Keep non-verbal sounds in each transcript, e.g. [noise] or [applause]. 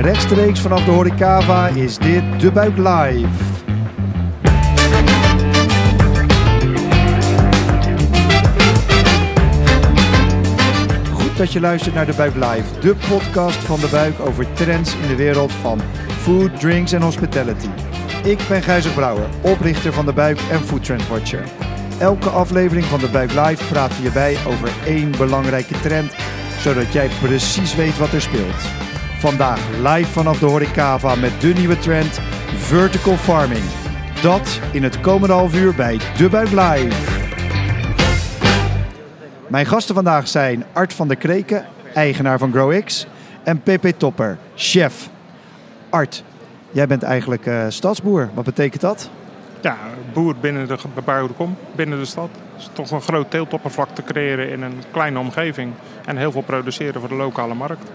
Rechtstreeks vanaf de Horecava is dit De Buik Live. Goed dat je luistert naar De Buik Live, de podcast van De Buik over trends in de wereld van food, drinks en hospitality. Ik ben Gijzer Brouwer, oprichter van De Buik en Food Trend Watcher. Elke aflevering van De Buik Live praten we je bij over één belangrijke trend, zodat jij precies weet wat er speelt. Vandaag live vanaf de Horecava met de nieuwe trend Vertical Farming. Dat in het komende half uur bij De Buik Live. Mijn gasten vandaag zijn Art van der Kreken, eigenaar van GrowX, en Pepe Topper, chef. Art, jij bent eigenlijk uh, stadsboer. Wat betekent dat? Ja, boer binnen de bebouwde kom, binnen de stad. Dus toch een groot teeltoppervlak te creëren in een kleine omgeving. En heel veel produceren voor de lokale markt.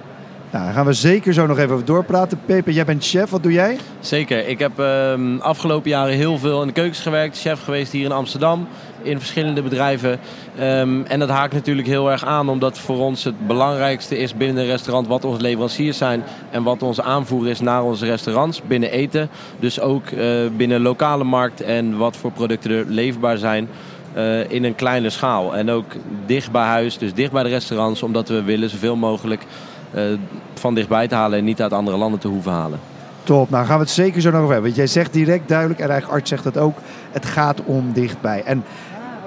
Nou, daar gaan we zeker zo nog even over doorpraten. Pepe, jij bent chef. Wat doe jij? Zeker. Ik heb uh, afgelopen jaren heel veel in de keukens gewerkt. Chef geweest hier in Amsterdam. In verschillende bedrijven. Um, en dat haakt natuurlijk heel erg aan. Omdat voor ons het belangrijkste is binnen een restaurant wat onze leveranciers zijn. En wat onze aanvoer is naar onze restaurants. Binnen eten. Dus ook uh, binnen lokale markt. En wat voor producten er leefbaar zijn. Uh, in een kleine schaal. En ook dicht bij huis. Dus dicht bij de restaurants. Omdat we willen zoveel mogelijk van dichtbij te halen en niet uit andere landen te hoeven halen. Top, nou gaan we het zeker zo nog over hebben. Want jij zegt direct duidelijk, en eigenlijk arts zegt het ook, het gaat om dichtbij. En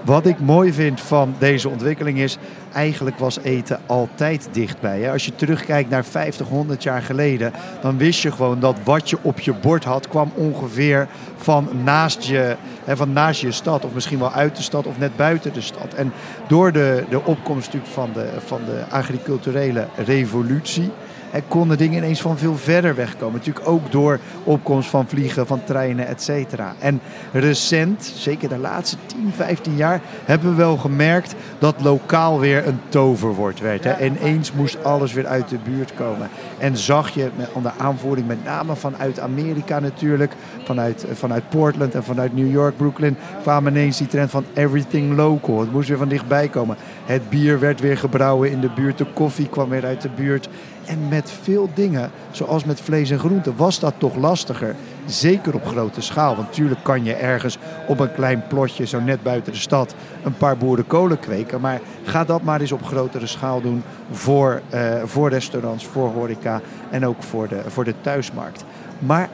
wat ik mooi vind van deze ontwikkeling is, eigenlijk was eten altijd dichtbij. Als je terugkijkt naar 50, 100 jaar geleden, dan wist je gewoon dat wat je op je bord had, kwam ongeveer van naast je, van naast je stad. Of misschien wel uit de stad of net buiten de stad. En door de, de opkomst van de, van de agriculturele revolutie en konden dingen ineens van veel verder wegkomen. Natuurlijk ook door opkomst van vliegen, van treinen, et cetera. En recent, zeker de laatste 10, 15 jaar, hebben we wel gemerkt dat lokaal weer een toverwoord werd. Hè? Ineens moest alles weer uit de buurt komen. En zag je onder aanvoering met name vanuit Amerika natuurlijk, vanuit, vanuit Portland en vanuit New York, Brooklyn, kwamen ineens die trend van everything local. Het moest weer van dichtbij komen. Het bier werd weer gebrouwen in de buurt, de koffie kwam weer uit de buurt. En met veel dingen, zoals met vlees en groenten, was dat toch lastiger. Zeker op grote schaal. Want natuurlijk kan je ergens op een klein plotje, zo net buiten de stad, een paar boerenkolen kweken. Maar ga dat maar eens op grotere schaal doen voor, uh, voor restaurants, voor horeca en ook voor de, voor de thuismarkt. Maar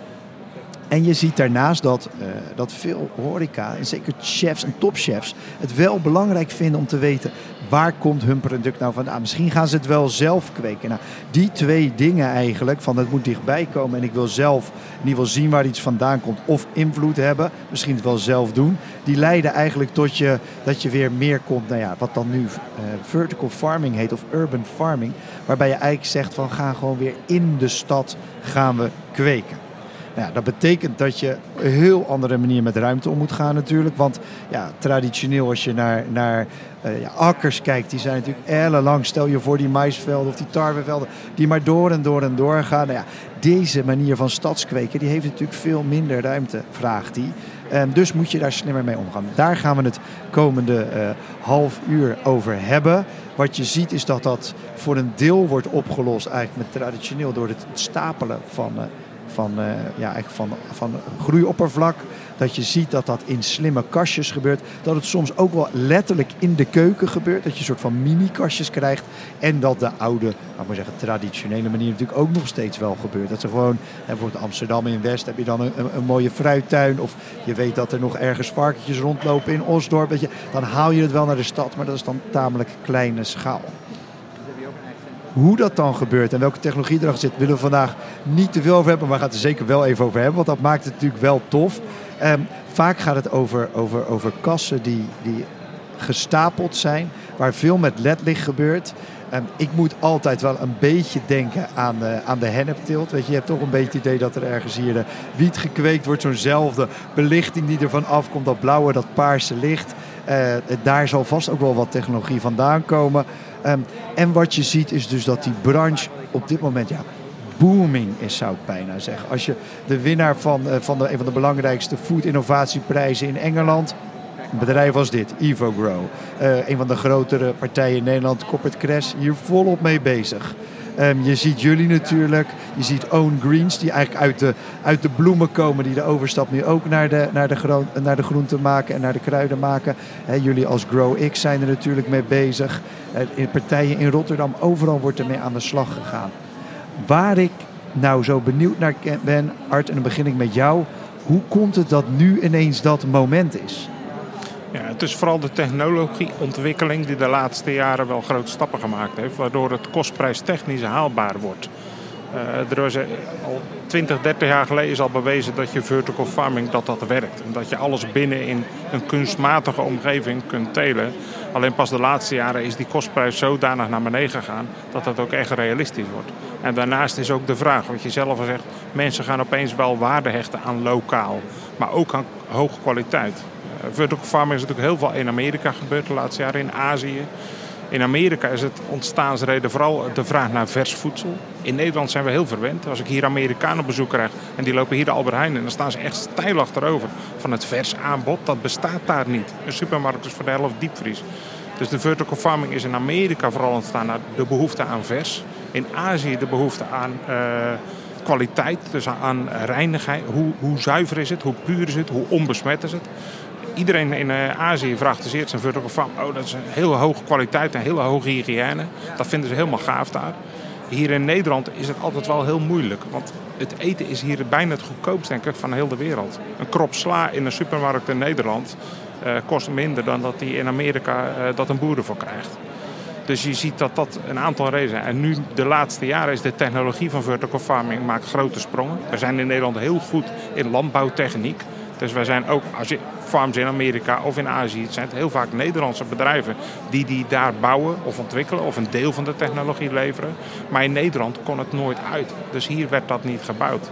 en je ziet daarnaast dat, uh, dat veel horeca, en zeker chefs en topchefs, het wel belangrijk vinden om te weten waar komt hun product nou vandaan. Misschien gaan ze het wel zelf kweken. Nou, die twee dingen eigenlijk, van het moet dichtbij komen en ik wil zelf in ieder geval zien waar iets vandaan komt of invloed hebben, misschien het wel zelf doen, die leiden eigenlijk tot je, dat je weer meer komt, nou ja, wat dan nu uh, vertical farming heet of urban farming, waarbij je eigenlijk zegt van gaan gewoon weer in de stad gaan we kweken. Nou dat betekent dat je op een heel andere manier met ruimte om moet gaan natuurlijk. Want ja, traditioneel als je naar, naar uh, ja, akkers kijkt, die zijn natuurlijk ellenlang. Stel je voor die maisvelden of die tarwevelden, die maar door en door en door gaan. Nou ja, deze manier van stadskweken, die heeft natuurlijk veel minder ruimte, vraagt die. Um, dus moet je daar slimmer mee omgaan. Daar gaan we het komende uh, half uur over hebben. Wat je ziet is dat dat voor een deel wordt opgelost eigenlijk met traditioneel door het stapelen van... Uh, van, uh, ja, eigenlijk van, van groeioppervlak. Dat je ziet dat dat in slimme kastjes gebeurt. Dat het soms ook wel letterlijk in de keuken gebeurt. Dat je een soort van mini-kastjes krijgt. En dat de oude, laat maar zeggen, traditionele manier natuurlijk ook nog steeds wel gebeurt. Dat ze gewoon, bijvoorbeeld Amsterdam in West heb je dan een, een, mooie fruittuin. Of je weet dat er nog ergens varkentjes rondlopen in Osdorp. Weet je, dan haal je het wel naar de stad. Maar dat is dan tamelijk kleine schaal. Hoe dat dan gebeurt en welke technologie erachter zit, willen we vandaag niet te veel over hebben. Maar we gaan het er zeker wel even over hebben, want dat maakt het natuurlijk wel tof. Um, vaak gaat het over, over, over kassen die, die gestapeld zijn, waar veel met ledlicht gebeurt. Um, ik moet altijd wel een beetje denken aan, uh, aan de hennepteelt. Weet je, je hebt toch een beetje het idee dat er ergens hier de wiet gekweekt wordt. Zo'nzelfde belichting die ervan afkomt, dat blauwe, dat paarse licht. Uh, daar zal vast ook wel wat technologie vandaan komen. Um, en wat je ziet is dus dat die branche op dit moment ja, booming is, zou ik bijna zeggen. Als je de winnaar van, uh, van de, een van de belangrijkste food innovatieprijzen in Engeland, een bedrijf als dit, EvoGrow, uh, een van de grotere partijen in Nederland, Corporate Crash, hier volop mee bezig. Ehm, je ziet jullie natuurlijk. Je ziet Own Greens, die eigenlijk uit de, uit de bloemen komen. Die de overstap nu ook naar de, naar de, gro naar de groenten maken en naar de kruiden maken. jullie als GrowX zijn er natuurlijk mee bezig. Uh, in partijen in Rotterdam, overal wordt er mee aan de slag gegaan. Waar ik nou zo benieuwd naar ben, Art, en dan begin ik met jou. Hoe komt het dat nu ineens dat moment is? Ja, het is vooral de technologieontwikkeling die de laatste jaren wel grote stappen gemaakt heeft, waardoor het kostprijstechnisch haalbaar wordt. Uh, er was al 20, 30 jaar geleden is al bewezen dat je vertical farming dat dat werkt. En dat je alles binnen in een kunstmatige omgeving kunt telen. Alleen pas de laatste jaren is die kostprijs zodanig naar beneden gegaan dat dat ook echt realistisch wordt. En daarnaast is ook de vraag, wat je zelf al zegt, mensen gaan opeens wel waarde hechten aan lokaal, maar ook aan hoge kwaliteit. Uh, vertical farming is natuurlijk heel veel in Amerika gebeurd de laatste jaren, in Azië. In Amerika is het ontstaansreden vooral de vraag naar vers voedsel. In Nederland zijn we heel verwend. Als ik hier Amerikanen op bezoek krijg en die lopen hier de Albert Heijn... en dan staan ze echt stijl achterover van het vers aanbod. Dat bestaat daar niet. Een supermarkt is voor de helft diepvries. Dus de vertical farming is in Amerika vooral ontstaan naar de behoefte aan vers. In Azië de behoefte aan uh, kwaliteit, dus aan reinigheid. Hoe, hoe zuiver is het, hoe puur is het, hoe onbesmet is het iedereen in uh, Azië vraagt dus eerst een vertical farm. Oh, dat is een hele hoge kwaliteit en hele hoge hygiëne. Dat vinden ze helemaal gaaf daar. Hier in Nederland is het altijd wel heel moeilijk. Want het eten is hier bijna het goedkoopst, denk ik, van heel de wereld. Een krop sla in een supermarkt in Nederland uh, kost minder dan dat die in Amerika uh, dat een boer ervoor krijgt. Dus je ziet dat dat een aantal redenen En nu, de laatste jaren, is de technologie van vertical farming maakt grote sprongen. We zijn in Nederland heel goed in landbouwtechniek. Dus wij zijn ook, als je farms in Amerika of in Azië, het zijn heel vaak Nederlandse bedrijven die die daar bouwen of ontwikkelen of een deel van de technologie leveren. Maar in Nederland kon het nooit uit. Dus hier werd dat niet gebouwd.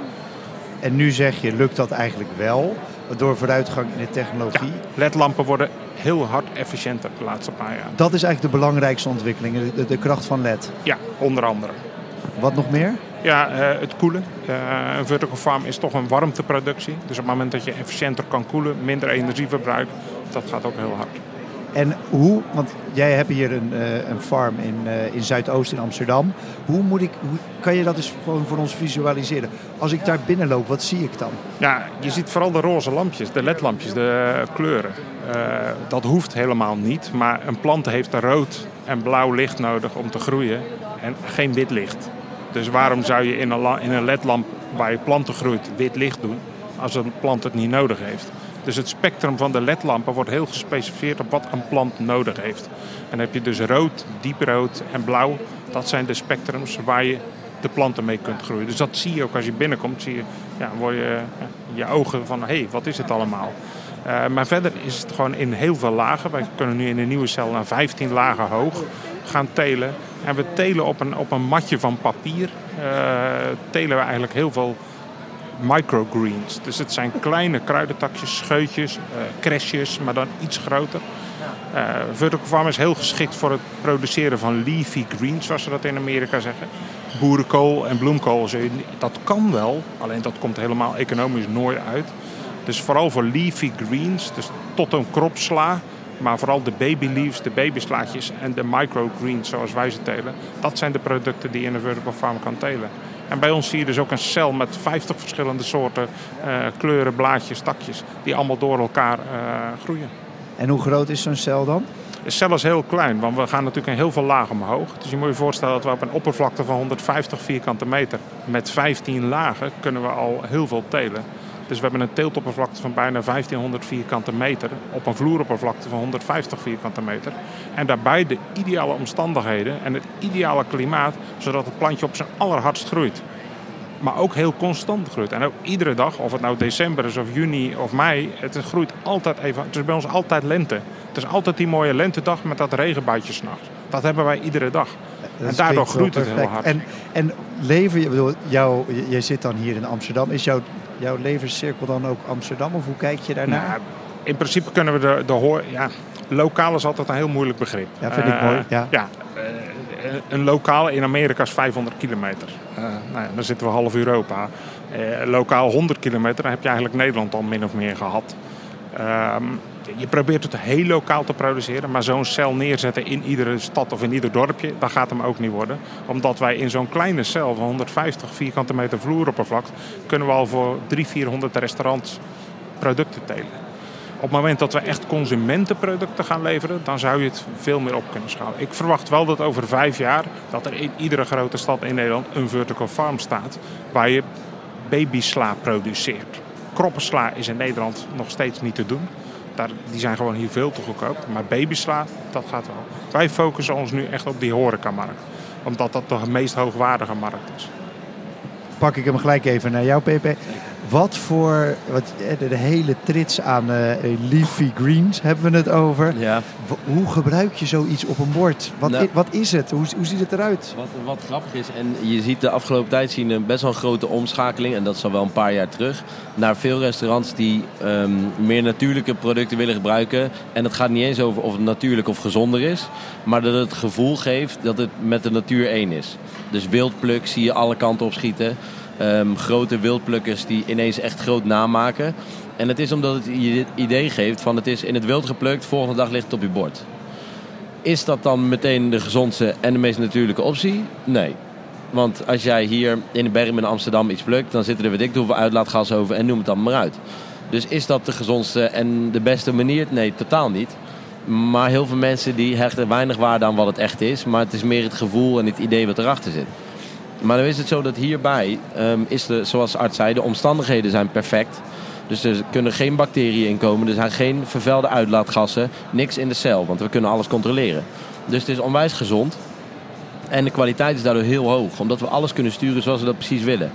En nu zeg je, lukt dat eigenlijk wel? Door vooruitgang in de technologie. Ja, ledlampen worden heel hard efficiënter de laatste paar jaar. Dat is eigenlijk de belangrijkste ontwikkeling, de, de kracht van LED. Ja, onder andere. Wat nog meer? Ja, uh, het koelen. Uh, een vertical farm is toch een warmteproductie. Dus op het moment dat je efficiënter kan koelen, minder energieverbruik, dat gaat ook heel hard. En hoe, want jij hebt hier een, uh, een farm in, in Zuidoost in Amsterdam. Hoe moet ik, hoe, kan je dat eens gewoon voor ons visualiseren? Als ik daar binnenloop, wat zie ik dan? Ja, je ziet vooral de roze lampjes, de ledlampjes, de kleuren. dat hoeft helemaal niet, maar een plant heeft rood en blauw licht nodig om te groeien en geen wit licht. Dus waarom zou je in een, in een ledlamp waar je planten groeit wit licht doen als een plant het niet nodig heeft? Dus het spectrum van de ledlampen wordt heel gespecificeerd op wat een plant nodig heeft. En heb je dus rood, dieprood en blauw. Dat zijn de spectrums waar je de planten mee kunt groeien. Dus dat zie je ook als je binnenkomt. Zie je, ja, word je je ogen van, hé, hey, wat is het allemaal? Uh, maar verder is het gewoon in heel veel lagen. Wij kunnen nu in een nieuwe cel naar 15 lagen hoog gaan telen. En we telen op een, op een matje van papier. Uh, telen we eigenlijk heel veel microgreens. Dus het zijn kleine kruidentakjes, scheutjes, uh, crashjes, maar dan iets groter. Uh, vertical farm is heel geschikt voor het produceren van leafy greens, zoals ze dat in Amerika zeggen. Boerenkool en bloemkool, dat kan wel, alleen dat komt helemaal economisch nooit uit. Dus vooral voor leafy greens, dus tot een kropsla, maar vooral de baby leaves, de babyslaatjes en de microgreens zoals wij ze telen. Dat zijn de producten die je in een vertical farm kan telen. En bij ons zie je dus ook een cel met 50 verschillende soorten uh, kleuren, blaadjes, takjes. Die allemaal door elkaar uh, groeien. En hoe groot is zo'n cel dan? De cel is heel klein, want we gaan natuurlijk in heel veel lagen omhoog. Dus je moet je voorstellen dat we op een oppervlakte van 150 vierkante meter... met 15 lagen kunnen we al heel veel telen. Dus we hebben een teeltoppervlakte van bijna 1500 vierkante meter op een vloeroppervlakte van 150 vierkante meter. En daarbij de ideale omstandigheden en het ideale klimaat, zodat het plantje op zijn allerhardst groeit. Maar ook heel constant groeit. En ook iedere dag, of het nou december is of juni of mei, het groeit altijd even. Het is bij ons altijd lente. Het is altijd die mooie lentedag met dat regenbuitje s'nachts. Dat hebben wij iedere dag. en daardoor groeit het heel hard. En, en leven, je bedoel, jou, jij zit dan hier in Amsterdam. Is jouw jouw levenscirkel dan ook Amsterdam? Of hoe kijk je daarnaar? Nou, in principe kunnen we de, de hoor... Ja, lokaal is altijd een heel moeilijk begrip. Ja, vind ik uh, mooi. Ja. ja uh, een lokaal in Amerika is 500 kilometer. Uh, nou, dan zitten we half Europa. lokaal 100 kilometer, dan heb je eigenlijk Nederland al min of meer gehad. Ehm, je probeert het heel lokaal te produceren, maar zo'n cel neerzetten in iedere stad of in ieder dorpje, dat gaat hem ook niet worden. Omdat wij in zo'n kleine cel van 150 vierkante meter vloeroppervlak kunnen we al voor 300, 400 restaurants producten telen. Op het moment dat we echt consumentenproducten gaan leveren, dan zou je het veel meer op kunnen schalen. Ik verwacht wel dat over vijf jaar dat er in iedere grote stad in Nederland een vertical farm staat waar je babysla produceert. Kroppensla is in Nederland nog steeds niet te doen. Daar, die zijn gewoon hier veel te goedkoop. Maar babysla, dat gaat wel. Wij focussen ons nu echt op die horecamarkt. Omdat dat de meest hoogwaardige markt is. Pak ik hem gelijk even naar jou, PP. Wat voor, wat, eh, de, hele trits aan uh, leafy greens hebben we het over. Ja. Hoe gebruik je zoiets op een bord? Wat, nou, wat is het? Hoe, hoe ziet het eruit? Wat, wat grappig is, en je ziet de afgelopen tijd zien een best wel een grote omschakeling, en dat is al wel een paar jaar terug, naar veel restaurants die um, meer natuurlijke producten willen gebruiken. En het gaat niet eens over of het natuurlijk of gezonder is, maar dat het gevoel geeft dat het met de natuur één is. Dus wildpluk zie je alle kanten op schieten. Um, grote wildplukkers die ineens echt groot namaken. En het is omdat het je idee geeft van het is in het wild geplukt, volgende dag ligt het op je bord. Is dat dan meteen de gezondste en de meest natuurlijke optie? Nee. Want als jij hier in de bergen in Amsterdam iets plukt, dan zitten er weet ik hoeveel uitlaatgas over en noem het dan maar uit. Dus is dat de gezondste en de beste manier? Nee, totaal niet. Maar heel veel mensen die hechten weinig waarde aan wat het echt is. Maar het is meer het gevoel en het idee wat erachter zit. Maar dan is het zo dat hierbij, um, is de, zoals arts zei, de omstandigheden zijn perfect. Dus er kunnen geen bacteriën in komen, er zijn geen vervuilde uitlaatgassen, niks in de cel, want we kunnen alles controleren. Dus het is onwijs gezond. En de kwaliteit is daardoor heel hoog, omdat we alles kunnen sturen zoals we dat precies willen.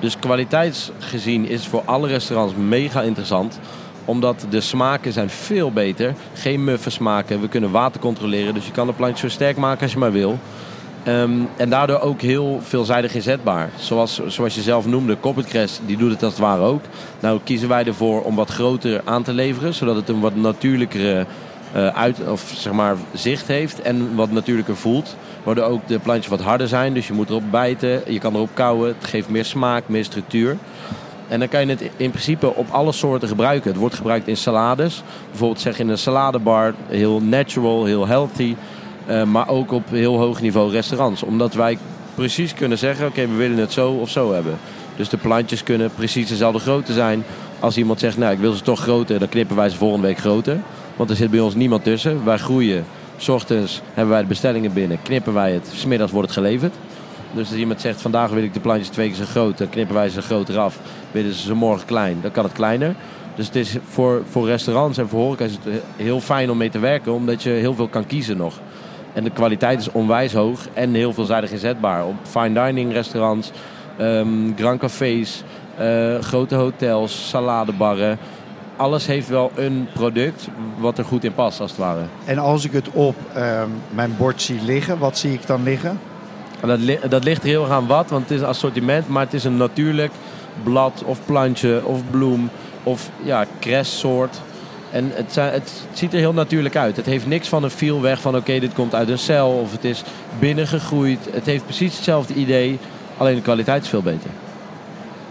Dus kwaliteitsgezien is het voor alle restaurants mega interessant omdat de smaken zijn veel beter. Geen muffe smaken. We kunnen water controleren. Dus je kan de plantje zo sterk maken als je maar wil. Ehm, en daardoor ook heel veelzijdig inzetbaar. Zoals, zoals je zelf noemde, Corporate die doet het als het ware ook. Nou kiezen wij ervoor om wat groter aan te leveren, zodat het een wat natuurlijkere uh, uit, of, zeg maar, zicht heeft en wat natuurlijker voelt. Waardoor ook de plantjes wat harder zijn, dus je moet erop bijten, je kan erop kauwen. Het geeft meer smaak, meer structuur. En dan kan je het in principe op alle soorten gebruiken. Het wordt gebruikt in salades. Bijvoorbeeld zeg in een saladebar, heel natural, heel healthy. Uh, maar ook op heel hoog niveau restaurants. Omdat wij precies kunnen zeggen, oké, we willen het zo of zo hebben. Dus de plantjes kunnen precies dezelfde grootte zijn. Als iemand zegt, nou ik wil ze toch groter, dan knippen wij ze volgende week groter. Want er zit bij ons niemand tussen. Wij groeien. S ochtends hebben wij de bestellingen binnen, knippen wij het. Smiddags wordt het geleverd. Dus als iemand zegt, vandaag wil ik de plantjes twee keer zo groot, dan knippen wij ze groter af. Willen ze ze morgen klein, dan kan het kleiner. Dus het is voor, voor restaurants en voor horeca is het heel fijn om mee te werken, omdat je heel veel kan kiezen nog. En de kwaliteit is onwijs hoog en heel veelzijdig inzetbaar. Op fine dining restaurants, um, grand cafés, uh, grote hotels, saladebarren. Alles heeft wel een product wat er goed in past, als het ware. En als ik het op um, mijn bord zie liggen, wat zie ik dan liggen? Dat, li dat ligt er heel erg aan wat, want het is een assortiment, maar het is een natuurlijk blad of plantje of bloem of ja, soort. En het, het, ziet er heel natuurlijk uit. Het heeft niks van een feel weg van oké, dit komt uit een cel of het is binnengegroeid. Het heeft precies hetzelfde idee, alleen de kwaliteit is veel beter.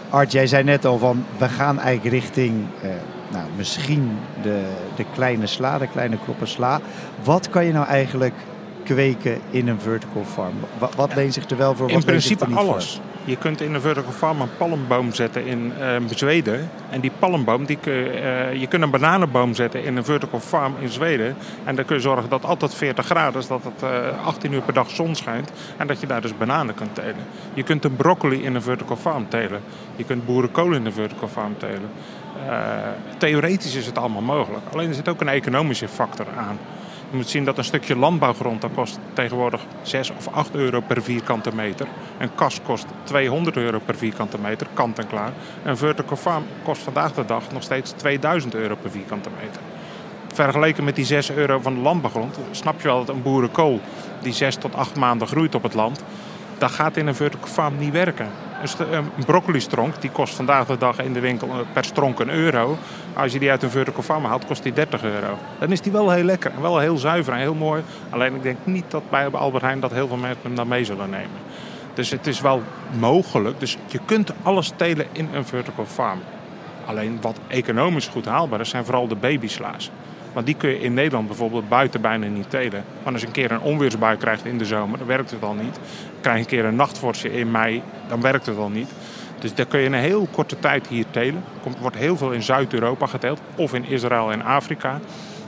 Art, jij zei net al van we gaan eigenlijk richting eh, nou, misschien de, de kleine sla, de kleine kroppen sla. Wat kan je nou eigenlijk kweken in een vertical farm? Wat, wat leent zich er wel voor? In principe alles. Je kunt in een vertical farm een palmboom zetten in uh, Zweden. En die palmboom, die uh, je kunt een bananenboom zetten in een vertical farm in Zweden. En dan kun je zorgen dat altijd 40 graden is, dat het uh, eh, 18 uur per dag zon schijnt. En dat je daar dus bananen kunt telen. Je kunt een broccoli in een vertical farm telen. Je kunt boerenkool in een vertical farm telen. theoretisch is het allemaal mogelijk. Alleen er zit ook een economische factor aan. Je moet zien dat een stukje landbouwgrond dat kost tegenwoordig 6 of 8 euro per vierkante meter. Een kas kost 200 euro per vierkante meter, kant en klaar. Een vertical farm kost vandaag de dag nog steeds 2000 euro per vierkante meter. Vergeleken met die 6 euro van de landbouwgrond, snap je wel dat een boerenkool die 6 tot 8 maanden groeit op het land, dat gaat in een vertical farm niet werken. Een broccoli-stronk die kost vandaag de dag in de winkel eh, per stronk een euro. Als je die uit een vertical farm haalt, kost die 30 euro. Dan is die wel heel lekker en wel heel zuiver en heel mooi. Alleen ik denk niet dat bij Albert Heijn dat heel veel mensen hem dan mee zullen nemen. Dus het is wel mogelijk. Dus je kunt alles telen in een vertical farm. Alleen wat economisch goed haalbaar is, zijn vooral de babysla's. Want die kun je in Nederland bijvoorbeeld buiten bijna niet telen. Want als je een keer een onweersbui krijgt in de zomer, dan werkt het al niet. Krijg je een keer een nachtvorstje in mei, dan werkt het al niet. Dus daar kun je in een heel korte tijd hier telen. Er wordt heel veel in Zuid-Europa geteeld, of in Israël en Afrika.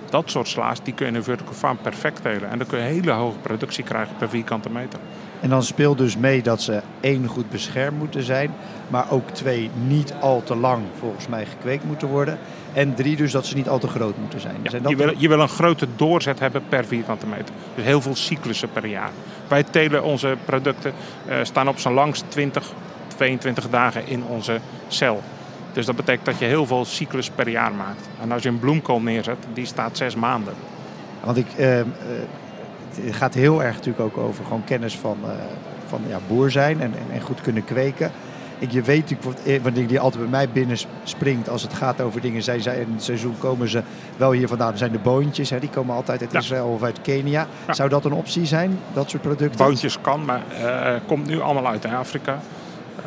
Dat soort sla's die kun je in een vertical farm perfect telen. En dan kun je hele hoge productie krijgen per vierkante meter. En dan speelt dus mee dat ze één goed beschermd moeten zijn, maar ook twee niet al te lang volgens mij gekweekt moeten worden. En drie dus dat ze niet al te groot moeten zijn. Ja, zijn dat je, wil, je wil een grote doorzet hebben per vierkante meter. Dus heel veel cyclussen per jaar. Wij telen onze producten, uh, staan op zijn langst 20, 22 dagen in onze cel. Dus dat betekent dat je heel veel cyclus per jaar maakt. En als je een bloemkool neerzet, die staat zes maanden. Want ik, uh, uh, het gaat heel erg natuurlijk ook over gewoon kennis van, uh, van ja, boer zijn en, en, en, goed kunnen kweken. Ik, je weet natuurlijk, wanneer die altijd bij mij binnen springt als het gaat over dingen. Zij, zij, in het seizoen komen ze wel hier vandaan. Er zijn de boontjes, hè, die komen altijd uit ja. Israël of uit Kenia. Ja. Zou dat een optie zijn, dat soort producten? Boontjes kan, maar uh, komt nu allemaal uit Afrika.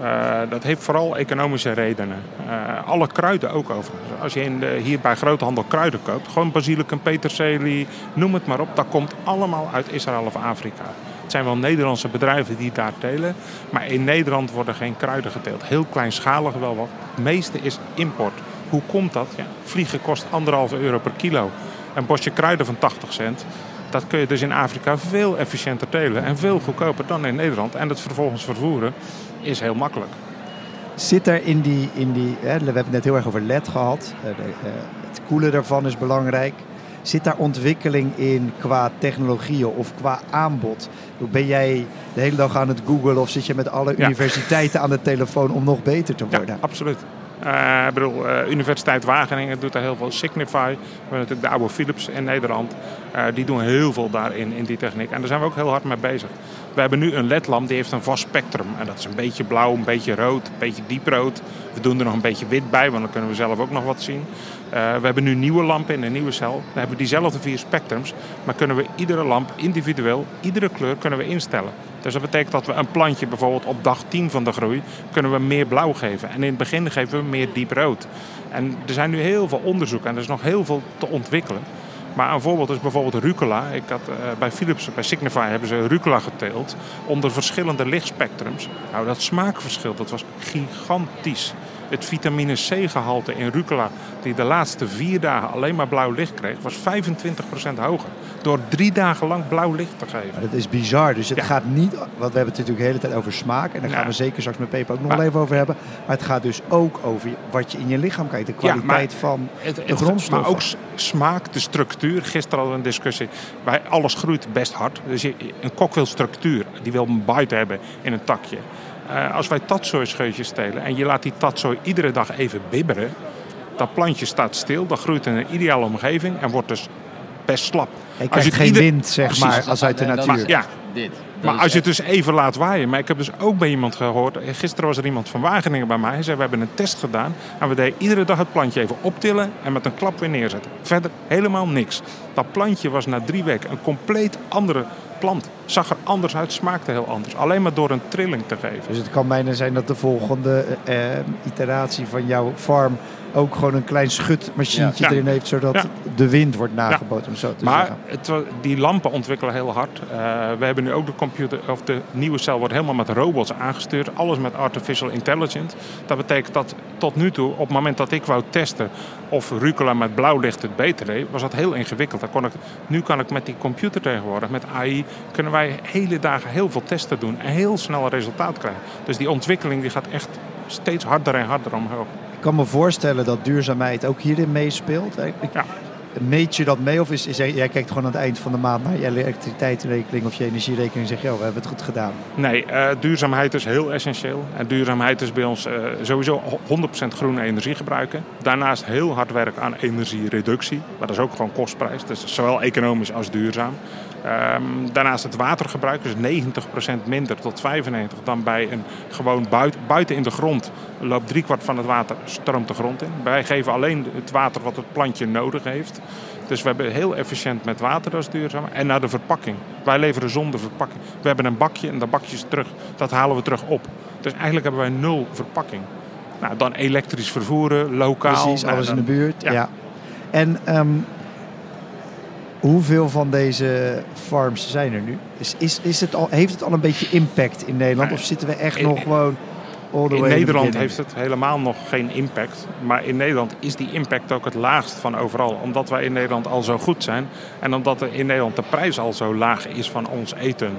Uh, dat heeft vooral economische redenen. Uh, alle kruiden ook overigens. Als je in hier bij groothandel kruiden koopt, gewoon basilicum, peterselie, noem het maar op, dat komt allemaal uit Israël of Afrika. Het zijn wel Nederlandse bedrijven die daar telen, maar in Nederland worden geen kruiden geteeld. Heel kleinschalig wel wat. Het meeste is import. Hoe komt dat? Ja, vliegen kost anderhalve euro per kilo. Een bosje kruiden van 80 cent. Dat kun je dus in Afrika veel efficiënter telen en veel goedkoper dan in Nederland. En het vervolgens vervoeren is heel makkelijk. Zit er in die, in die hè, we hebben het net heel erg over LED gehad, het koelen daarvan is belangrijk. Zit daar ontwikkeling in qua technologieën of qua aanbod? Ben jij de hele dag aan het googlen of zit je met alle ja. universiteiten aan de telefoon om nog beter te worden? Ja, absoluut. Uh, ik bedoel, uh, Universiteit Wageningen doet daar heel veel. Signify, we hebben natuurlijk de oude Philips in Nederland. Uh, die doen heel veel daarin, in die techniek. En daar zijn we ook heel hard mee bezig. We hebben nu een LED-lamp die heeft een vast spectrum. En dat is een beetje blauw, een beetje rood, een beetje dieprood. We doen er nog een beetje wit bij, want dan kunnen we zelf ook nog wat zien. we hebben nu nieuwe lampen in een nieuwe cel. We hebben diezelfde vier spectrums. Maar kunnen we iedere lamp individueel, iedere kleur kunnen we instellen. Dus dat betekent dat we een plantje bijvoorbeeld op dag 10 van de groei kunnen we meer blauw geven. En in het begin geven we meer diep rood. En er zijn nu heel veel onderzoeken en er is nog heel veel te ontwikkelen. Maar een voorbeeld is bijvoorbeeld rucola. Ik had, uh, bij Philips, bij Signify hebben ze rucola geteeld onder verschillende lichtspectrums. Nou, dat smaakverschil dat was gigantisch. Het vitamine C-gehalte in rucola, die de laatste vier dagen alleen maar blauw licht kreeg, was 25% hoger. Door drie dagen lang blauw licht te geven. Dat is bizar. Dus het ja. gaat niet, want we hebben het natuurlijk de hele tijd over smaak. En daar gaan we zeker straks met Pepe ook nog maar, even over hebben. Maar het gaat dus ook over wat je in je lichaam krijgt. De kwaliteit ja, van het, de grondstoffen. Maar ook smaak, de structuur. Gisteren hadden we een discussie. Bij alles groeit best hard. Dus je, een kok wil structuur. Die wil een bite hebben in een takje. Uh, als wij tatsoi-scheutjes stelen en je laat die tatsoi iedere dag even bibberen, dat plantje staat stil, dat groeit in een ideale omgeving en wordt dus best slap. Je krijgt geen ieder... wind, zeg maar, als uit de natuur. Maar, ja, dit. Maar als je het dus even laat waaien. Maar ik heb dus ook bij iemand gehoord. Gisteren was er iemand van Wageningen bij mij. Hij zei: We hebben een test gedaan. En we deden iedere dag het plantje even optillen. En met een klap weer neerzetten. Verder helemaal niks. Dat plantje was na drie weken een compleet andere plant. Zag er anders uit, smaakte heel anders. Alleen maar door een trilling te geven. Dus het kan bijna zijn dat de volgende uh, iteratie van jouw farm ook gewoon een klein schutmachientje ja. erin heeft, zodat ja. de wind wordt nageboten. Om zo te maar. Het, die lampen ontwikkelen heel hard. Uh, we hebben nu ook de computer, of de nieuwe cel wordt helemaal met robots aangestuurd. Alles met artificial intelligence. Dat betekent dat tot nu toe, op het moment dat ik wou testen of rucola met blauw licht het beter deed, was dat heel ingewikkeld. Kon ik, nu kan ik met die computer tegenwoordig, met AI, kunnen wij hele dagen heel veel testen doen en heel snel een resultaat krijgen. Dus die ontwikkeling die gaat echt steeds harder en harder omhoog. Ik kan me voorstellen dat duurzaamheid ook hierin meespeelt. Ik, ja. Meet je dat mee of is, jij kijkt gewoon aan het eind van de maand naar je elektriciteitsrekening of je energierekening en zegt, joh, we hebben het goed gedaan? Nee, uh, duurzaamheid is heel essentieel. En duurzaamheid is bij ons uh, sowieso 100% groene energie gebruiken. Daarnaast heel hard werk aan energiereductie, maar dat is ook gewoon kostprijs. Dus zowel economisch als duurzaam. Um, daarnaast het watergebruik, dus 90% minder tot 95% dan bij een gewoon buiten, buiten in de grond. Loopt driekwart van het water stroomt de grond in. Wij geven alleen het water wat het plantje nodig heeft. Dus we hebben heel efficiënt met water, dat is duurzaam. En naar de verpakking. Wij leveren zonder verpakking. We hebben een bakje en dat bakje is terug. Dat halen we terug op. Dus eigenlijk hebben wij nul verpakking. Nou, dan elektrisch vervoeren, lokaal. Precies, alles dan, in de buurt. Ja. ja. En um, Hoeveel van deze farms zijn er nu? Is, is, is het al, heeft het al een beetje impact in Nederland? Of zitten we echt In- nog gewoon all the In way in Nederland heeft het helemaal nog geen impact. Maar in Nederland is die impact ook het laagst van overal. Omdat wij in Nederland al zo goed zijn. En omdat er in Nederland de prijs al zo laag is van ons eten.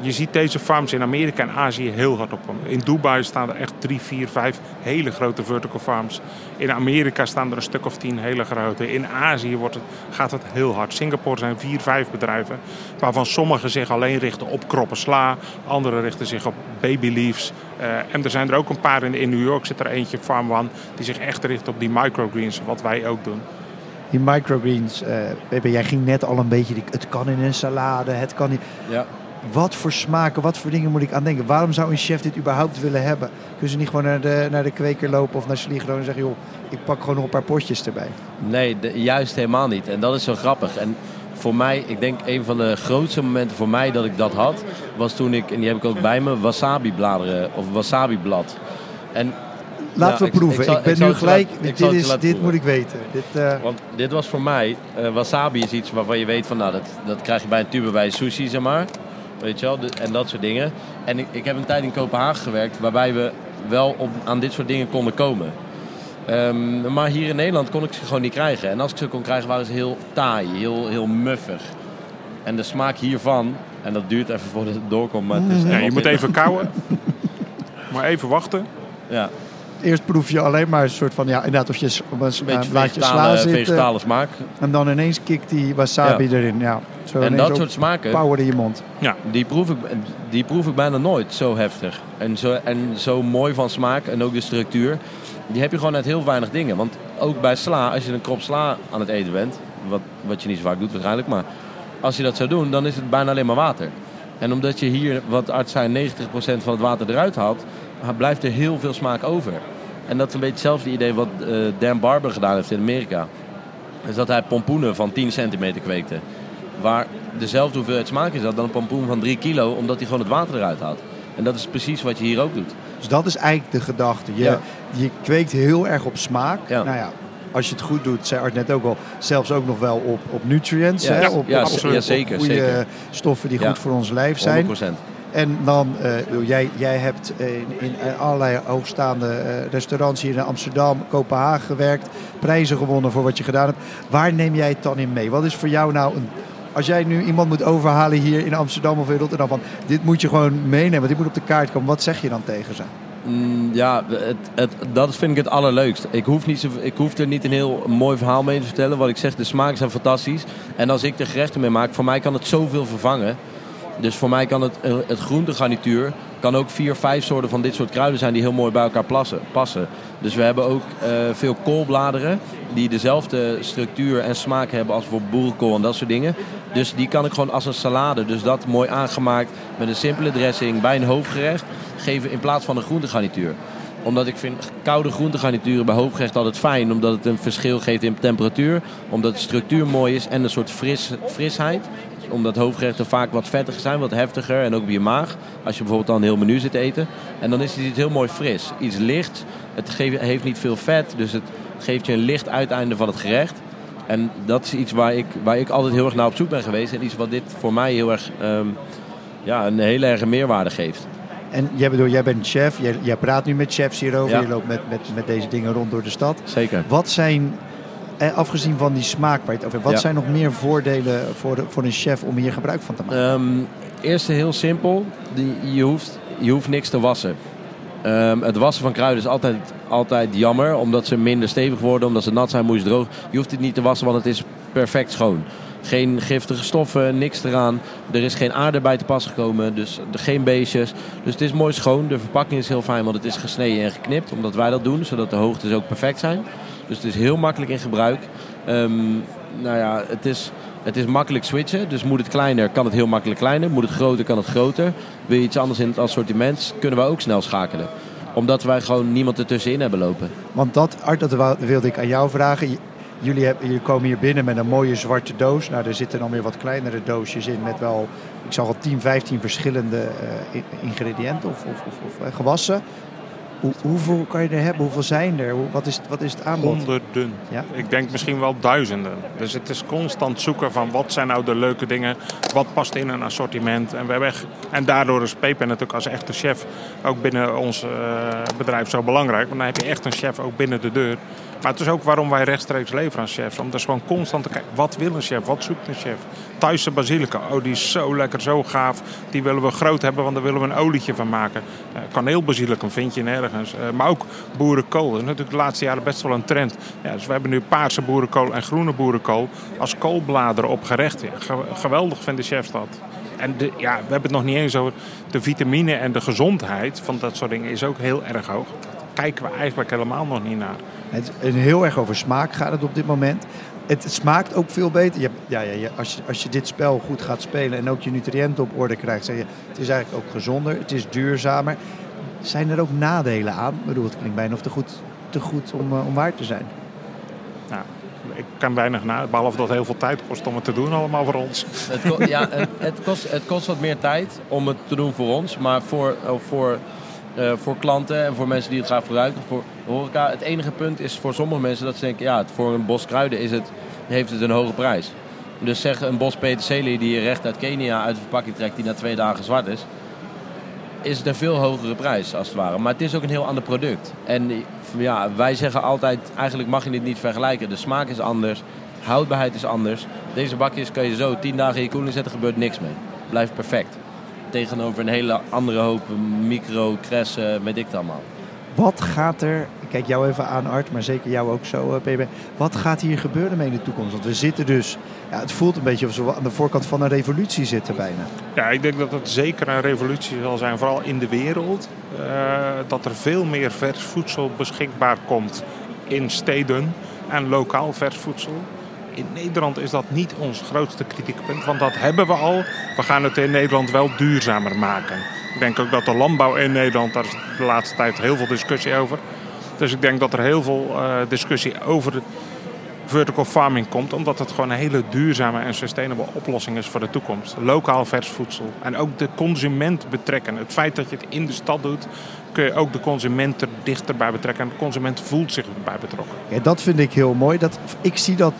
Je ziet deze farms in Amerika en Azië heel hard opkomen. In Dubai staan er echt drie, vier, vijf hele grote vertical farms. In Amerika staan er een stuk of tien hele grote. In Azië wordt het, gaat het heel hard. Singapore zijn vier, vijf bedrijven. Waarvan sommige zich alleen richten op kroppen sla. Andere richten zich op baby leaves. Eh, en er zijn er ook een paar in, in New York. Zit er eentje, Farm One, die zich echt richt op die microgreens. Wat wij ook doen. Die microgreens, eh Pepe, jij ging net al een beetje, die- het kan in een salade, het kan niet. Ja. Wat voor smaken, wat voor dingen moet ik aan denken? Waarom zou een chef dit überhaupt willen hebben? Kunnen ze niet gewoon naar de, naar de kweker lopen of naar Sligro en zeggen... joh, ik pak gewoon nog een paar potjes erbij. Nee, de- juist helemaal niet. En dat is zo grappig. En voor mij, ik denk een van de grootste momenten voor mij dat ik dat had, was toen ik, en die heb ik ook bij me, wasabi bladeren of wasabi blad. En Laten we ik- proeven. ik Ik, zal- ben ik nu gelijk, dit, is, dit proeven. moet ik weten. Dit, eh, Want dit was voor mij, eh, wasabi is iets waarvan je weet van, nou, dat, dat krijg je bij een tube bij sushi, zeg maar. Weet je wel, de- en dat soort dingen. En ik, ik heb een tijd in Kopenhagen gewerkt, waarbij we wel op, aan dit soort dingen konden komen. Ehm, maar hier in Nederland kon ik ze gewoon niet krijgen. En als ik ze kon krijgen, waren ze heel taai, heel, heel muffig. En de smaak hiervan, en dat duurt even voordat het doorkomt, maar het is Ja, je moet even kouwen. [laughs] maar even wachten. Ja, eerst proef je alleen maar een soort van, ja, inderdaad, of je een, beetje blaadje sla vegetale, zit. eh, vegetale smaak. En dan ineens kikt die wasabi erin. Ja, zo En dat soort smaken, power in je mond. Die proef, ik, die proef ik bijna nooit zo heftig. En zo, en zo mooi van smaak en ook de structuur. Die heb je gewoon uit heel weinig dingen. Want ook bij sla, als je een krop sla aan het eten bent, wat, wat je niet zo vaak doet waarschijnlijk, maar als je dat zou doen, dan is het bijna alleen maar water. En omdat je hier, wat arts zijn, 90% van het water eruit haalt, blijft er heel veel smaak over. En dat is een beetje hetzelfde idee wat eh, Dan Barber gedaan heeft in Amerika. Is dat hij pompoenen van 10 centimeter kweekte. Waar dezelfde hoeveelheid smaak is dat dan een pompoen van 3 kilo, omdat hij gewoon het water eruit haalt. En dat is precies wat je hier ook doet. Dus dat is eigenlijk de gedachte. Je, Ja. je kweekt heel erg op smaak. Ja. Nou ja, als je het goed doet, zei Art net ook al, zelfs ook nog wel op, op nutrients. Ja, hè? op, ja, op- ja, zeker, goede zeker. stoffen die goed voor ons lijf zijn. 100%. En dan, eh, bedoel, jij, jij hebt eh, in, in allerlei hoogstaande eh, restaurants hier in Amsterdam, Kopenhagen gewerkt. Prijzen gewonnen voor wat je gedaan hebt. Waar neem jij het dan in mee? Wat is voor jou nou een... Als jij nu iemand moet overhalen hier in Amsterdam of in Rotterdam van... dit moet je gewoon meenemen, dit moet op de kaart komen. Wat zeg je dan tegen ze? Mm, ja, het, het, dat vind ik het allerleukst. Ik hoef, niet ik hoef er niet een heel mooi verhaal mee te vertellen. Wat ik zeg, de smaken zijn fantastisch. En als ik er gerechten mee maak, voor mij kan het zoveel vervangen. Dus voor mij kan het, eh, het groentegarnituur... kan ook vier, vijf soorten van dit soort kruiden zijn... die heel mooi bij elkaar plassen, passen. Dus we hebben ook eh, veel koolbladeren... die dezelfde structuur en smaak hebben als voor boerenkool en dat soort dingen. Dus die kan ik gewoon als een salade, dus dat mooi aangemaakt... met een simpele dressing bij een hoofdgerecht... geven in plaats van een groentegarnituur omdat ik vind koude groentegarnituren bij hoofdgerecht altijd fijn. Omdat het een verschil geeft in temperatuur. Omdat de structuur mooi is en een soort fris, frisheid. Omdat hoofdgerechten vaak wat vettiger zijn, wat heftiger. En ook bij je maag. Als je bijvoorbeeld dan een heel menu zit te eten. En dan is het iets heel mooi fris. Iets licht. Het geeft, heeft niet veel vet. Dus het geeft je een licht uiteinde van het gerecht. En dat is iets waar ik, waar ik altijd heel erg naar op zoek ben geweest. En iets wat dit voor mij heel erg ehm, ja, een hele erge meerwaarde geeft. En jij, bedoel, jij bent chef, jij, jij praat nu met chefs hierover. Ja. Je loopt met, met, met deze dingen rond door de stad. Zeker. Wat zijn, afgezien van die smaak waar je het over hebt... wat Ja. zijn nog meer voordelen voor, de, voor een chef om hier gebruik van te maken? Ehm eerste heel simpel. Die, je, hoeft, je hoeft niks te wassen. Ehm, het wassen van kruiden is altijd, altijd jammer. Omdat ze minder stevig worden. Omdat ze nat zijn, moet je ze droog. Je hoeft het niet te wassen, want het is perfect schoon. Geen giftige stoffen, niks eraan. Er is geen aarde bij te pas gekomen. Dus er geen beestjes. Dus het is mooi schoon. De verpakking is heel fijn, want het is gesneden en geknipt. Omdat wij dat doen, zodat de hoogtes ook perfect zijn. Dus het is heel makkelijk in gebruik. Ehm, nou ja, het is, het is makkelijk switchen. Dus moet het kleiner, kan het heel makkelijk kleiner. Moet het groter, kan het groter. Wil je iets anders in het assortiment, kunnen we ook snel schakelen. Omdat wij gewoon niemand ertussenin hebben lopen. Want dat, Art, dat wilde ik aan jou vragen. Jullie, hebben, jullie komen hier binnen met een mooie zwarte doos. Nou, er zitten dan weer wat kleinere doosjes in met wel, ik zag al 10, 15 verschillende eh, ingrediënten of, of, of, of, eh, gewassen. Hoe, hoeveel kan je er hebben? Hoeveel zijn er? Wat, is, wat is het aanbod? Honderden. Ja? Ik denk misschien wel duizenden. Dus het is constant zoeken van wat zijn nou de leuke dingen. Wat past in een assortiment. En, we hebben echt, en daardoor is Pepe natuurlijk als echte chef ook binnen ons uh, bedrijf zo belangrijk. Want dan heb je echt een chef ook binnen de deur. Maar het is ook waarom wij rechtstreeks leveren aan chefs. Om dus gewoon constant te kijken, wat wil een chef? Wat zoekt een chef? Thaise basilica, oh die is zo lekker, zo gaaf. Die willen we groot hebben, want daar willen we een olietje van maken. Uh, kaneelbasilicum vind je nergens. Uh, maar ook boerenkool. Dat is natuurlijk de laatste jaren best wel een trend. Ja, dus we hebben nu paarse boerenkool en groene boerenkool als koolbladeren op gerecht. Ja, geweldig vinden chefs dat. En de, ja, we hebben het nog niet eens over de vitamine en de gezondheid van dat soort dingen is ook heel erg hoog. Daar kijken we eigenlijk helemaal nog niet naar. Het is heel erg over smaak gaat het op dit moment. Het smaakt ook veel beter. Je, ja, ja, als, je, als je dit spel goed gaat spelen en ook je nutriënten op orde krijgt, zeg je het is eigenlijk ook gezonder, het is duurzamer. Zijn er ook nadelen aan? Ik bedoel, het klinkt bijna of te goed, te goed om, uh, om waar te zijn. Nou, ik kan weinig na, behalve dat het heel veel tijd kost om het te doen allemaal voor ons. Het, ja, het, het, kost, het kost wat meer tijd om het te doen voor ons, maar voor, voor uh, voor klanten en voor mensen die het graag gebruiken. Voor horeca. Het enige punt is voor sommige mensen dat ze denken, ja, voor een bos kruiden is het, heeft het een hoge prijs. Dus zeg een bos peterselie die je recht uit Kenia uit de verpakking trekt, die na twee dagen zwart is, is het een veel hogere prijs als het ware. Maar het is ook een heel ander product. En ja, wij zeggen altijd, eigenlijk mag je dit niet vergelijken. De smaak is anders, houdbaarheid is anders. Deze bakjes kan je zo tien dagen in je koeling zetten, gebeurt niks mee. Blijft perfect tegenover een hele andere hoop micro, kressen, met ik het allemaal. Wat gaat er, ik kijk jou even aan Art, maar zeker jou ook zo PB. Wat gaat hier gebeuren mee in de toekomst? Want we zitten dus, ja, het voelt een beetje alsof we aan de voorkant van een revolutie zitten bijna. Ja, ik denk dat het zeker een revolutie zal zijn, vooral in de wereld. Uh, dat er veel meer vers voedsel beschikbaar komt in steden en lokaal vers voedsel in Nederland is dat niet ons grootste kritiekpunt, want dat hebben we al. We gaan het in Nederland wel duurzamer maken. Ik denk ook dat de landbouw in Nederland, daar is de laatste tijd heel veel discussie over. Dus ik denk dat er heel veel uh, discussie over vertical farming komt, omdat het gewoon een hele duurzame en sustainable oplossing is voor de toekomst. Lokaal vers voedsel en ook de consument betrekken. Het feit dat je het in de stad doet, kun je ook de consument er dichterbij betrekken. En de consument voelt zich erbij betrokken. Ja, dat vind ik heel mooi. Dat, ik zie dat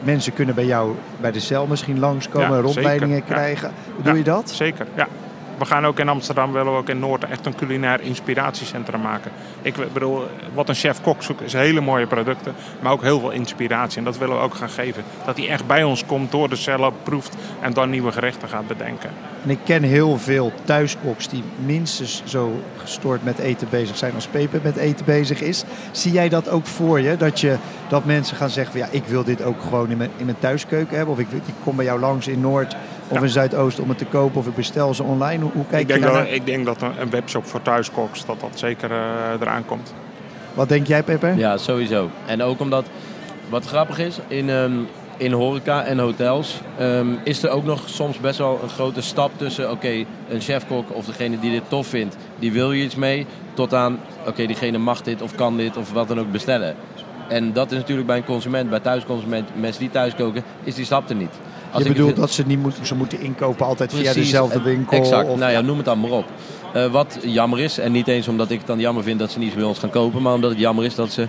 mensen kunnen bij jou bij de cel misschien langskomen, ja, rondleidingen zeker. krijgen. Ja. Doe ja, je dat? Zeker, ja. We gaan ook in Amsterdam, willen we ook in Noord echt een culinair inspiratiecentrum maken. Ik bedoel, wat een chef-kok zoekt is hele mooie producten, maar ook heel veel inspiratie. En dat willen we ook gaan geven. Dat hij echt bij ons komt, door de cellen proeft en dan nieuwe gerechten gaat bedenken. En ik ken heel veel thuiskoks die minstens zo gestoord met eten bezig zijn als Pepe met eten bezig is. Zie jij dat ook voor je? Dat, je, dat mensen gaan zeggen, ja, ik wil dit ook gewoon in mijn, in mijn thuiskeuken hebben. Of ik, ik kom bij jou langs in Noord of ja. in Zuidoost om het te kopen. Of ik bestel ze online. Hoe, hoe kijk ik denk je dat, Ik denk dat een webshop voor thuiskoks, dat dat zeker uh, eraan komt. Wat denk jij, Pepe? Ja, sowieso. En ook omdat, wat grappig is, in... Um, in horeca en hotels um, is er ook nog soms best wel een grote stap tussen... oké, okay, een chefkok of degene die dit tof vindt, die wil je iets mee... tot aan, oké, okay, diegene mag dit of kan dit of wat dan ook bestellen. En dat is natuurlijk bij een consument, bij thuisconsument, mensen die thuis koken, is die stap er niet. Als je bedoelt dat ze niet moeten, ze moeten inkopen altijd Precies, via dezelfde winkel? Exact, of, nou ja, noem het dan maar op. Uh, wat jammer is, en niet eens omdat ik het dan jammer vind dat ze niet bij ons gaan kopen, maar omdat het jammer is dat ze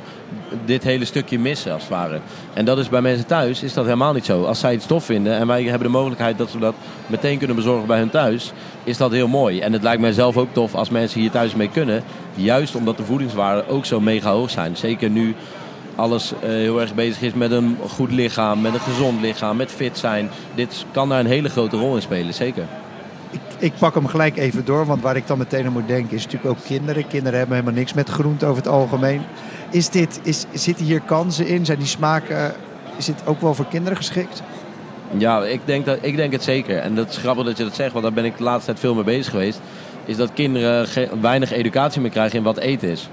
dit hele stukje missen als het ware. En dat is bij mensen thuis is dat helemaal niet zo. Als zij het stof vinden en wij hebben de mogelijkheid dat ze dat meteen kunnen bezorgen bij hun thuis, is dat heel mooi. En het lijkt mij zelf ook tof als mensen hier thuis mee kunnen. Juist omdat de voedingswaarden ook zo mega hoog zijn. Zeker nu alles uh, heel erg bezig is met een goed lichaam, met een gezond lichaam, met fit zijn. Dit kan daar een hele grote rol in spelen, zeker. Ik, pak hem gelijk even door, want waar ik dan meteen aan moet denken is natuurlijk ook kinderen. Kinderen hebben helemaal niks met groente over het algemeen. Is dit, is, zitten hier kansen in? Zijn die smaken, is dit ook wel voor kinderen geschikt? Ja, ik denk, dat, ik denk het zeker. En dat is grappig dat je dat zegt, want daar ben ik de laatste tijd veel mee bezig geweest. Is dat kinderen weinig educatie meer krijgen in wat eten is.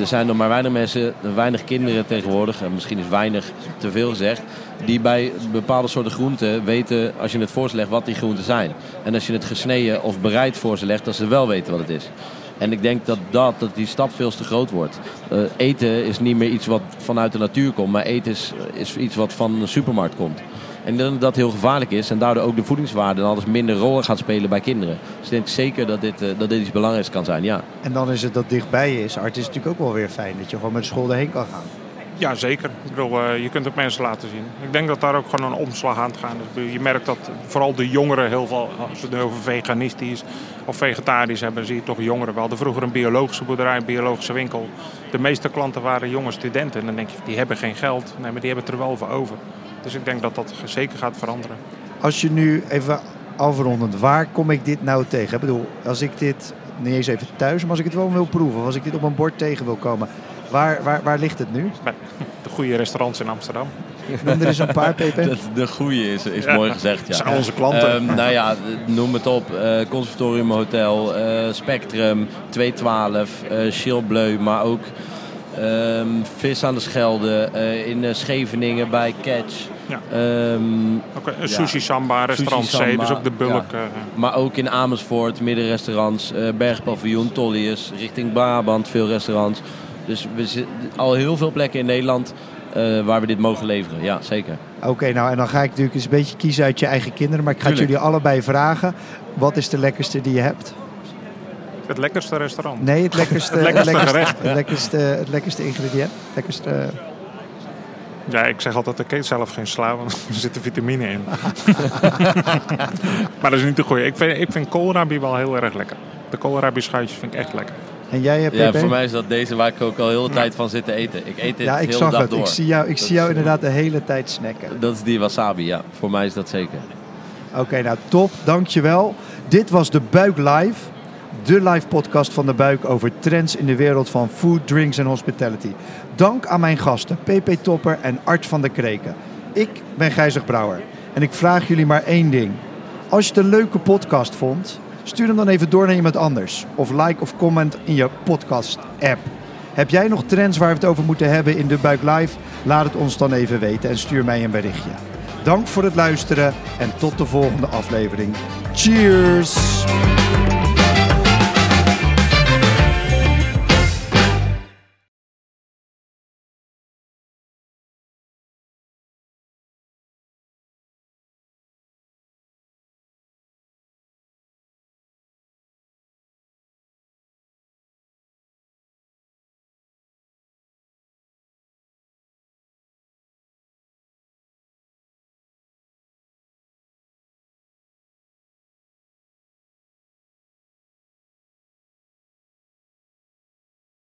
Er zijn nog maar weinig mensen, weinig kinderen tegenwoordig, en misschien is weinig te veel gezegd, die bij bepaalde soorten groenten weten, als je het voor ze legt, wat die groenten zijn. En als je het gesneden of bereid voor ze legt, dat ze wel weten wat het is. En ik denk dat, dat, dat die stap veel te groot wordt. Uh, eten is niet meer iets wat vanuit de natuur komt, maar eten is, is iets wat van een supermarkt komt. En dat dat heel gevaarlijk is en daardoor ook de voedingswaarde en alles minder rol gaat spelen bij kinderen. Dus ik denk zeker dat dit, eh, dat dit iets belangrijks kan zijn, ja. En dan is het dat dichtbij is. Art is natuurlijk ook wel weer fijn dat je gewoon met de school erheen kan gaan. Ja, zeker. Ik bedoel, eh, je kunt het mensen laten zien. Ik denk dat daar ook gewoon een omslag aan gaat. Dus je merkt dat vooral de jongeren heel veel, als we het over veganistisch of vegetarisch hebben, zie je toch jongeren. We hadden vroeger een biologische boerderij, een biologische winkel. De meeste klanten waren jonge studenten. En dan denk je, die hebben geen geld. Nee, maar die hebben er wel voor over. Dus ik denk dat dat zeker gaat veranderen. Als je nu even afrondend, waar kom ik dit nou tegen? Ik bedoel, als ik dit, niet eens even thuis, maar als ik het wel wil proeven, als ik dit op een bord tegen wil komen, waar, waar, waar ligt het nu? De goede restaurants in Amsterdam. Noem er eens een paar, PP. [laughs] Dat de goede is, is Ja, mooi gezegd. Ja. Dat zijn onze klanten. Ehm, nou ja, noem het op. Eh Conservatorium Hotel, eh, Spectrum, 212, eh Chill Bleu, maar ook ehm, Vis aan de Schelde, eh, in eh, Scheveningen bij Catch. Ja. Ehm, Ook een sushi samba restaurant Sushi C, Samba, dus ook de bulk. ja. eh, maar ook in Amersfoort, middenrestaurants, eh Bergpaviljoen, Tollius, richting Brabant, veel restaurants. Dus we zitten al heel veel plekken in Nederland eh, waar we dit mogen leveren. Ja, zeker. Oké, nou en dan ga ik natuurlijk eens een beetje kiezen uit je eigen kinderen. Maar ik ga Tuurlijk. jullie allebei vragen. Wat is de lekkerste die je hebt? het lekkerste restaurant. Nee, [laughs] het lekkerste, Het lekkerste gerecht. Het lekkerste, het lekkerste ingrediënt. Lekkerste, Ja, ik zeg altijd, ik eet zelf geen sla, want [laughs] er zitten vitamine in. [laughs] maar dat is niet de goede. Ik vind, ik vind koolrabi wel heel erg lekker. De koolrabi schuitjes vind ik echt lekker. En jij hebt Ja, PP? voor mij is dat deze waar ik ook al heel de tijd van zit te eten. Ik eet dit Ja, ik heel zag dag het. door. Ik zie jou, ik Dat zie jou is, inderdaad de hele tijd snacken. Dat is die wasabi, ja. Voor mij is dat zeker. Oké, nou top. Dankjewel. Dit was de Buik Live. De live podcast van de Buik over trends in de wereld van food, drinks en hospitality. Dank aan mijn gasten PP Topper en Art van der Kreken. Ik ben Gijzig Brouwer. En ik vraag jullie maar één ding. Als je het een leuke podcast vond, stuur hem dan even door naar iemand anders. Of like of comment in je podcast app. Heb jij nog trends waar we het over moeten hebben in de Buik Live? Laat het ons dan even weten en stuur mij een berichtje. Dank voor het luisteren en tot de volgende aflevering. Cheers!